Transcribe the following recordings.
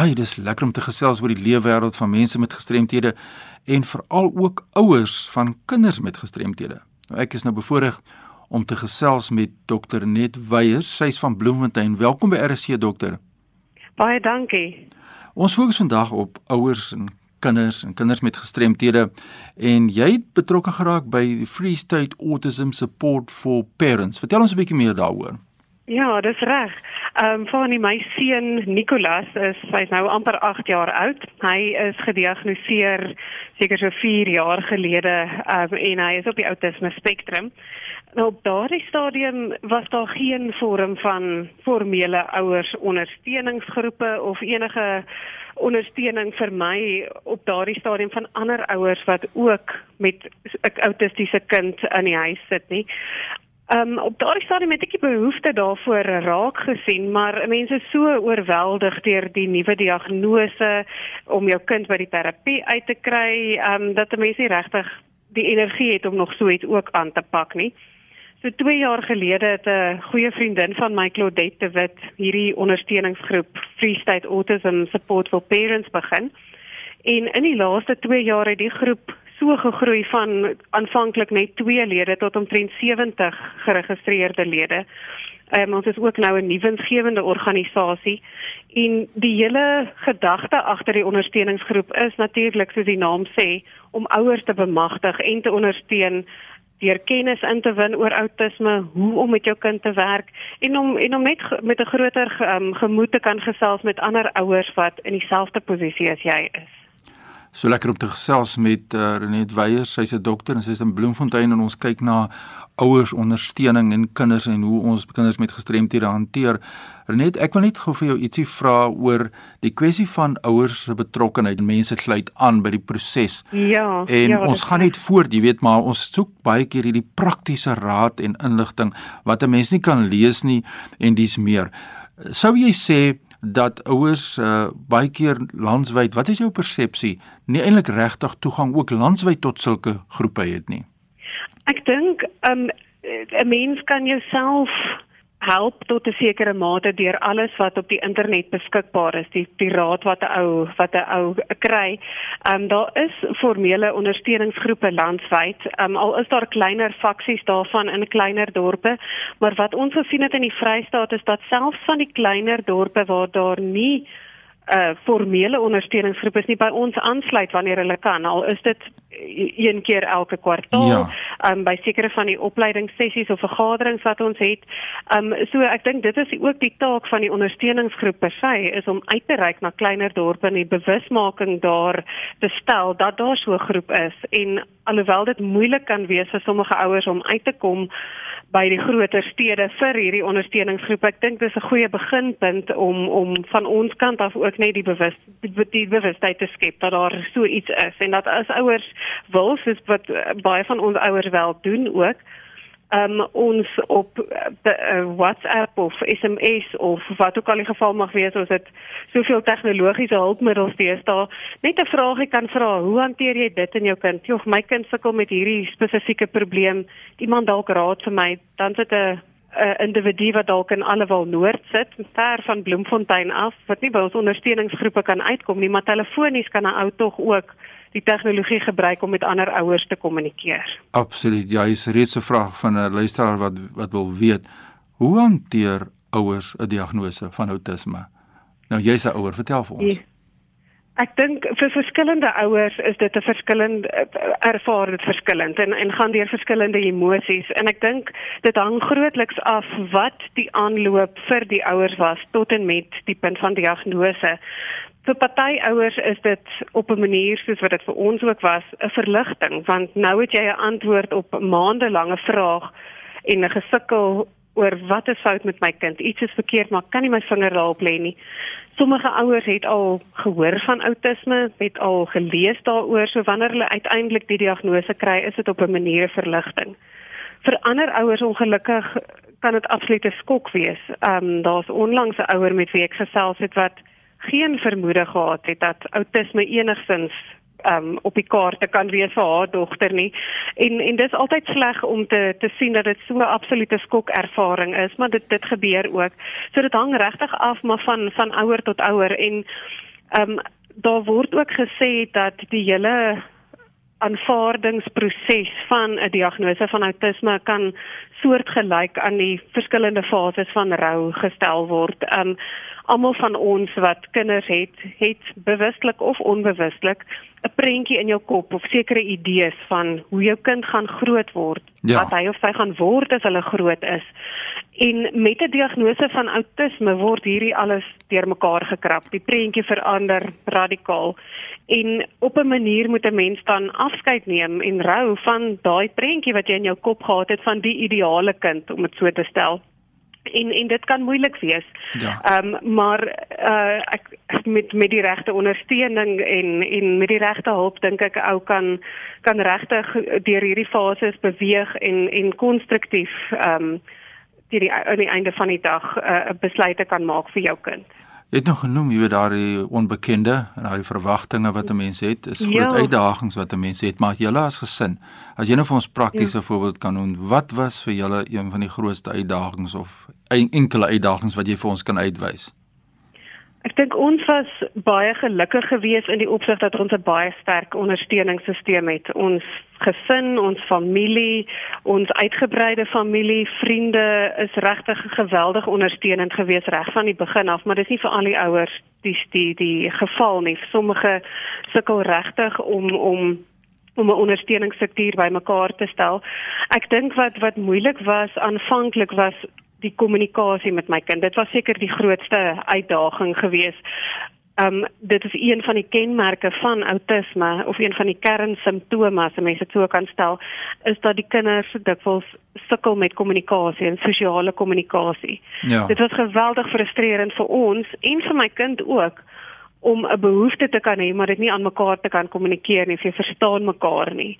Ai, dis lekker om te gesels oor die leefwêreld van mense met gestremthede en veral ook ouers van kinders met gestremthede. Nou ek is nou bevoorreg om te gesels met dokter Net Weyers, sy's van Bloemfontein. Welkom by RC dokter. Baie dankie. Ons fokus vandag op ouers en kinders en kinders met gestremthede en jy het betrokke geraak by die Free State Autism Support for Parents. Vertel ons 'n bietjie meer daaroor. Ja, dis reg. Ehm um, van my seun Nicolas is hy's nou amper 8 jaar oud. Hy is gediagnoseer seker so 4 jaar gelede um, en hy is op die autisme spektrum. Nou op daardie stadium was daar geen vorm van formele ouers ondersteuningsgroepe of enige ondersteuning vir my op daardie stadium van ander ouers wat ook met 'n autistiese kind in die huis sit nie. Ehm um, op daardie stadium het ek die behoefte daarvoor raak gesien, maar mense is so oorweldig deur die nuwe diagnose om jou kind by die terapie uit te kry, ehm um, dat 'n mens nie regtig die energie het om nog so iets ook aan te pak nie. So 2 jaar gelede het 'n goeie vriendin van my Claudette de Wit hierdie ondersteuningsgroep Free State Autism Support for Parents begin. En in die laaste 2 jaar het die groep so gegroei van aanvanklik net 2 lede tot omtrent 70 geregistreerde lede. Um, ons is ook nou 'n nuwensgewende organisasie en die hele gedagte agter die ondersteuningsgroep is natuurlik soos die naam sê om ouers te bemagtig en te ondersteun deur kennis in te win oor outisme, hoe om met jou kind te werk en om en om net met 'n groter um, gemoed te kan gesels met ander ouers wat in dieselfde posisie as jy is. So lekker om te gesels met uh, Renet Weyer, sy's 'n dokter en sy's in Bloemfontein en ons kyk na ouers ondersteuning en kinders en hoe ons kinders met gestremthede hanteer. Renet, ek wil net gou vir jou ietsie vra oor die kwessie van ouers se betrokkeheid. Mense sluit aan by die proses. Ja. En ja, ons gaan net voort, jy weet, maar ons soek baie keer hierdie praktiese raad en inligting wat 'n mens nie kan lees nie en dis meer. Sou jy sê dat ouers uh, baie keer landwyd, wat is jou persepsie, nie eintlik regtig toegang ook landwyd tot sulke groepe het nie? Ek dink um, 'n mens kan jouself help tot 'n sekere mate deur alles wat op die internet beskikbaar is, die die raad wat 'n ou wat 'n ou kry. Ehm um, daar is formele ondersteuningsgroepe landwyd. Ehm um, al is daar kleiner faksies daarvan in kleiner dorpe, maar wat ons gesien het in die Vrystaat is dat selfs van die kleiner dorpe waar daar nie uh formele ondersteuningsgroep is nie by ons aansluit wanneer hulle kan al is dit een keer elke kwartaal ja. um by sekere van die opleidingssessies of vergaderings wat ons het um so ek dink dit is ook die taak van die ondersteuningsgroep per se is om uit te reik na kleiner dorpe en die bewusmaking daar te stel dat daar so 'n groep is en alhoewel dit moeilik kan wees vir sommige ouers om uit te kom by die groter stede vir hierdie ondersteuningsgroep. Ek dink dis 'n goeie beginpunt om om van ons kant af ook net die bewus die, die bewustheid te skep dat daar so iets is en dat as ouers wil, soos wat baie van ons ouers wel doen ook, um, ons op uh, WhatsApp of SMS of wat ook al die geval mag wees, ons het soveel tegnologiese hulpmiddels deesdae, net 'n vraagie kan vra, hoe hanteer jy dit in jou kind? Jogg, my kind sukkel met hierdie spesifieke probleem. Iemand dalk raad vir my, dan sit 'n 'n individu wat dalk in Allewal Noord sit, ver van Bloemfontein af, wat nie by ons ondersteuningsgroepe kan uitkom nie, maar telefonies kan 'n ou tog ook die tegnologie gebruik om met ander ouers te kommunikeer. Absoluut. Ja, hier's reeds 'n vraag van 'n luisteraar wat wat wil weet hoe hanteer ouers 'n diagnose van outisme? Nou jy's 'n ouer, vertel vir ons. Ja. Ek dink vir verskillende ouers is dit 'n verskillende ervaar dit verskillend en en gaan deur verskillende emosies en ek dink dit hang grootliks af wat die aanloop vir die ouers was tot en met die punt van diagnose vir party ouers is dit op 'n manier soos wat dit vir ons ook was 'n verligting want nou het jy 'n antwoord op maandelange vraag en 'n gesukkel oor wat is fout met my kind. Iets is verkeerd maar kan nie my vinger daarop lê nie. Sommige ouers het al gehoor van outisme het al gelees daaroor so wanneer hulle uiteindelik die diagnose kry is dit op 'n manier verligting vir ander ouers ongelukkig kan dit absoluut 'n skok wees. Ehm um, daar's onlangs 'n ouer met wie ek gesels het wat geen vermoede gehad het dat outisme enigsins um op die kaarte kan wees vir haar dogter nie. En en dis altyd sleg om te te sien dat dit so 'n absolute skok ervaring is, maar dit dit gebeur ook. So dit hang regtig af maar van van ouer tot ouer en Ehm um, daar word ook gesê dat die hele aanvaardingsproses van 'n diagnose van outisme kan soortgelyk aan die verskillende fases van rou gestel word. Um almal van ons wat kinders het, het bewuslik of onbewuslik 'n prentjie in jou kop of sekere idees van hoe jou kind gaan groot word, ja. wat hy of sy gaan word as hulle groot is. En met 'n diagnose van outisme word hierdie alles deurmekaar gekrap. Die prentjie verander radikaal. En op 'n manier moet 'n mens dan afskeid neem en rou van daai prentjie wat jy in jou kop gehad het van die ideale kind om dit so te stel en en dit kan moeilik wees. Ja. Ehm um, maar uh ek met met die regte ondersteuning en en met die regte hulp dink ek ou kan kan regtig deur hierdie fases beweeg en en konstruktief ehm um, die aan die einde van die dag 'n uh, besluite kan maak vir jou kind. Jy het nog genoem jy weet daai onbekende en daai verwagtinge wat 'n mens het, is groot ja. uitdagings wat 'n mens het, maar julle as gesin, as jy nou vir ons praktiese ja. voorbeeld kan noem, wat was vir julle een van die grootste uitdagings of enkele uitdagings wat jy vir ons kan uitwys? Ek dink ons was baie gelukkig geweest in die opsig dat ons 'n baie sterk ondersteuningssisteem het. Ons gesin, ons familie, ons uitgebreide familie, vriende is regtig geweldig ondersteunend geweest reg van die begin af, maar dis nie vir al die ouers die die die geval nie. Sommige sukkel regtig om om om 'n ondersteuningsstruktuur bymekaar te stel. Ek dink wat wat moeilik was aanvanklik was die kommunikasie met my kind. Dit was seker die grootste uitdaging geweest. Um dit is een van die kenmerke van outisme of een van die kernsimptome as mense dit so kan stel, is dat die kinders dikwels sukkel met kommunikasie en sosiale kommunikasie. Ja. Dit was geweldig frustrerend vir ons en vir my kind ook om 'n behoefte te kan hê maar dit nie aan mekaar te kan kommunikeer nie, jy verstaan mekaar nie.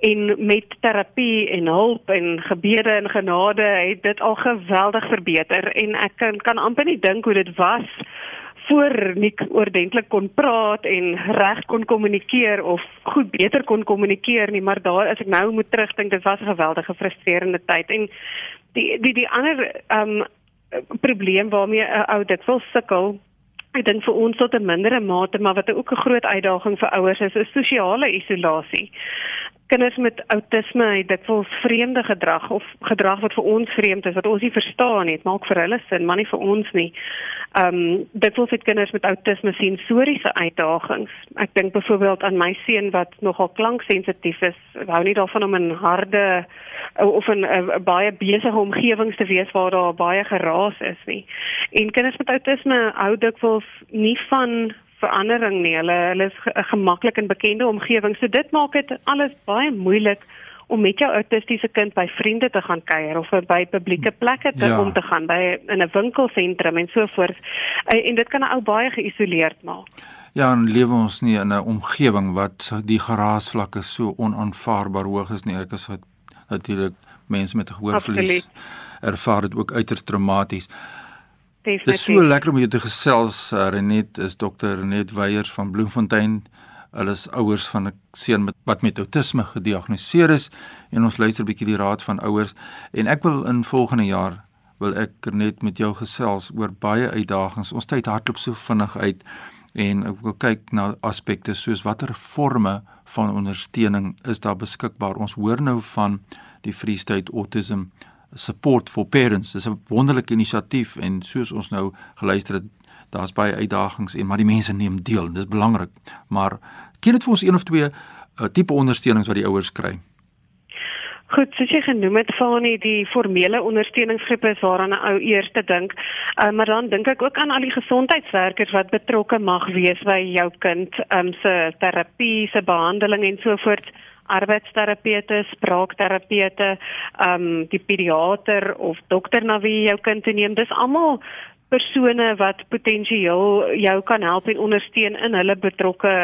En met terapie en hulp en gebede en genade het dit al geweldig verbeter en ek kan kan amper nie dink hoe dit was voor nik oordentlik kon praat en reg kon kommunikeer of goed beter kon kommunikeer nie, maar daar as ek nou moet terugdink, dit was 'n geweldige frustrerende tyd en die die die ander um, probleem waarmee 'n ou dit wil sukkel Ek dink vir ons tot 'n mindere mate, maar wat ook 'n groot uitdaging vir ouers is, is sosiale isolasie. Kinders met outisme het dikwels vreemde gedrag of gedrag wat vir ons vreemd is wat ons nie verstaan nie, maak vir hulle sin, maar nie vir ons nie. Ehm um, dikwels het kinders met outisme sensoriese uitdagings. Ek dink byvoorbeeld aan my seun wat nogal klanksensitief is. Hou nie daarvan om 'n harde of 'n baie besige omgewing te wees waar daar baie geraas is nie. En kinders met outisme hou dikwels nie van verandering nie. Hulle hulle is 'n gemaklik en bekende omgewing. So dit maak dit alles baie moeilik om met jou autistiese kind by vriende te gaan kuier of by publieke plekke te ja. om te gaan by in 'n winkelsentrum en so voort. En dit kan 'n ou baie geïsoleerd maak. Ja, en lewe ons nie in 'n omgewing wat die geraasvlakke so onaanvaarbaar hoog is nie. Ek is natuurlik mense met gehoorverlies ervaar dit ook uiters traumaties. Definitief. Dit is so lekker om jou te gesels. Uh, Renet is dokter Renet Weyers van Bloemfontein. Hulle is ouers van 'n seun met wat met outisme gediagnoseer is en ons luister 'n bietjie die raad van ouers en ek wil in volgende jaar wil ek net met jou gesels oor baie uitdagings. Ons tyd hardloop so vinnig uit en ek wil kyk na aspekte soos watter forme van ondersteuning is daar beskikbaar. Ons hoor nou van die Free State Autism support for parents. Dis 'n wonderlike inisiatief en soos ons nou geluister het, daar's baie uitdagings en maar die mense neem deel. Dis belangrik. Maar ken dit vir ons een of twee uh, tipe ondersteunings wat die ouers kry? Goed, soos jy genoem het, Fani, die formele ondersteuningsgroepe is waaraan 'n ou eers te dink. Uh, maar dan dink ek ook aan al die gesondheidswerkers wat betrokke mag wees by jou kind, um, se terapie, se behandeling en so voort arbeidsterapeute, spraakterapeute, ehm um, die pediater of dokter na wie jou kind te neem. Dis almal persone wat potensieel jou kan help en ondersteun in hulle betrokke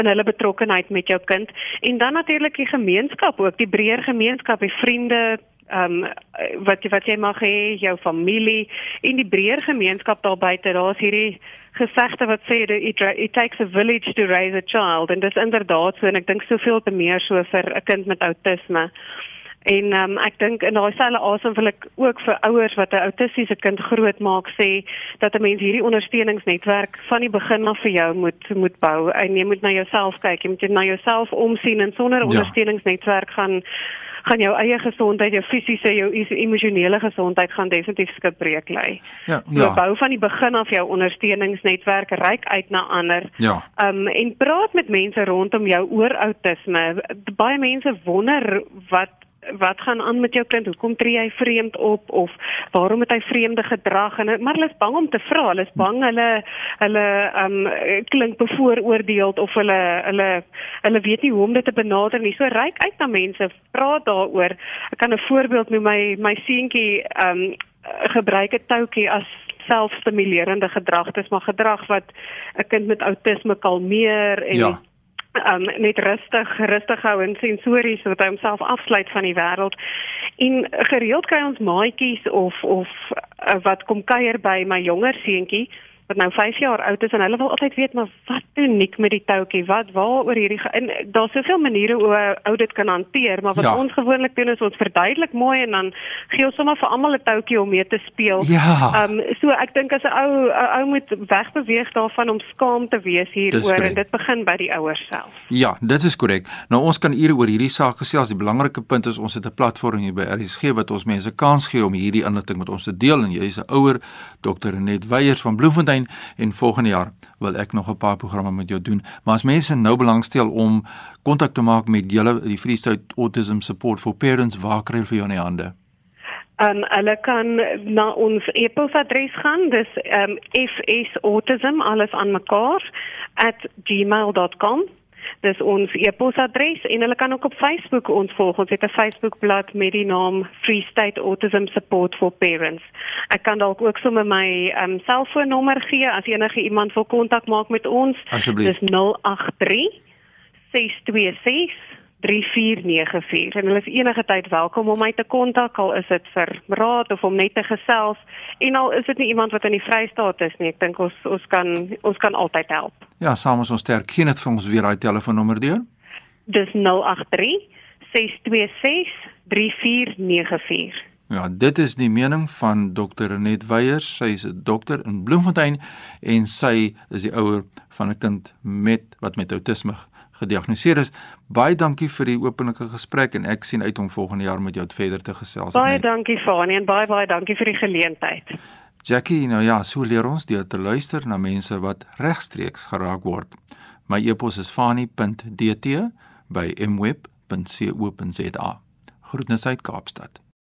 in hulle betrokkenheid met jou kind en dan natuurlik die gemeenskap ook die breër gemeenskap die vriende ehm um, wat wat jy mag hê jou familie en die breër gemeenskap daar buite daar's hierdie gesegde wat sê it, it takes a village to raise a child en dis inderdaad so en ek dink soveel te meer so vir 'n kind met outisme. En um, ek dink in daai selfe asem wil ek ook vir ouers wat 'n autistiese kind grootmaak sê dat 'n mens hierdie ondersteuningsnetwerk van die begin af vir jou moet moet bou en jy moet na jouself kyk, jy moet na jouself omsien en sonder 'n ja. ondersteuningsnetwerk gaan gaan jou eie gesondheid, jou fisiese, jou emosionele gesondheid gaan definitief skipbreek lê. Ja, ja. So bou van die begin af jou ondersteuningsnetwerk reik uit na ander. Ja. Um en praat met mense rondom jou oor outisme. Baie mense wonder wat wat gaan aan met jou kind? Hoekom tree hy vreemd op of waarom het hy vreemde gedrag? En maar hulle is bang om te vra. Hulle is bang hulle hulle um klink bevooroordeeld of hulle hulle hulle weet nie hoe om dit te benader nie. So ryk uit na mense, praat daaroor. Ek kan 'n voorbeeld noem my my seentjie um gebruik 'n toutjie as selfstimulerende gedrag. Dit is maar gedrag wat 'n kind met outisme kalmeer en ja um net rustig rustig hou en sensories sodat hy homself afsluit van die wêreld. En gereeld kry ons maatjies of of uh, wat kom kuier by my jonger seentjie wat nou 5 jaar oud is en hulle wil altyd weet maar wat uniek met die toutjie wat waaroor hierdie en daar's soveel maniere hoe 'n ou dit kan hanteer maar wat ja. ons gewoonlik doen is ons verduidelik mooi en dan gee ons sommer vir almal 'n toutjie om mee te speel. Ja. Ehm um, so ek dink as 'n ou ou moet wegbeweeg daarvan om skaam te wees hieroor en dit begin by die ouers self. Ja, dit is korrek. Nou ons kan ure oor hierdie saak gesels. Die belangrike punt is ons het 'n platform hier by RSG wat ons mense kans gee om hierdie inligting met ons te deel en jy is 'n ouer Dr. Net Weyers van Bloemfontein Bloemfontein en volgende jaar wil ek nog 'n paar programme met jou doen. Maar as mense nou belangstel om kontak te maak met julle die Free State Autism Support for Parents, waar kry hulle vir jou in die hande? Um hulle kan na ons e-posadres gaan. Dis um fsautism alles aan mekaar @gmail.com. Dis ons e-posadres en hulle kan ook op Facebook ons volg. Ons het 'n Facebookblad met die naam Free State Autism Support for Parents. Ek kan dalk ook sommer my um, selfoonnommer gee as enige iemand wil kontak maak met ons. Dis 083 626 3494. En hulle is enige tyd welkom. Om my te kontak al is dit vir raad of om net te gesels. En al is dit nie iemand wat in die Vrystaat is nie. Ek dink ons ons kan ons kan altyd help. Ja saam is ons sterk geen dit vir ons weer daai telefoonnommer deur. Dis 083 626 3494 Ja, dit is die mening van Dr. Renet Weyers. Sy is 'n dokter in Bloemfontein en sy is die ouer van 'n kind met wat met outisme gediagnoseer is. Baie dankie vir die openlike gesprek en ek sien uit om volgende jaar met jou verder te gesels. Baie dankie Fanie en baie baie dankie vir die geleentheid. Jackie, nou ja, so leer ons deur te luister na mense wat regstreeks geraak word. My e-pos is fanie.dt by mweb.co.za. Groetnisse uit Kaapstad.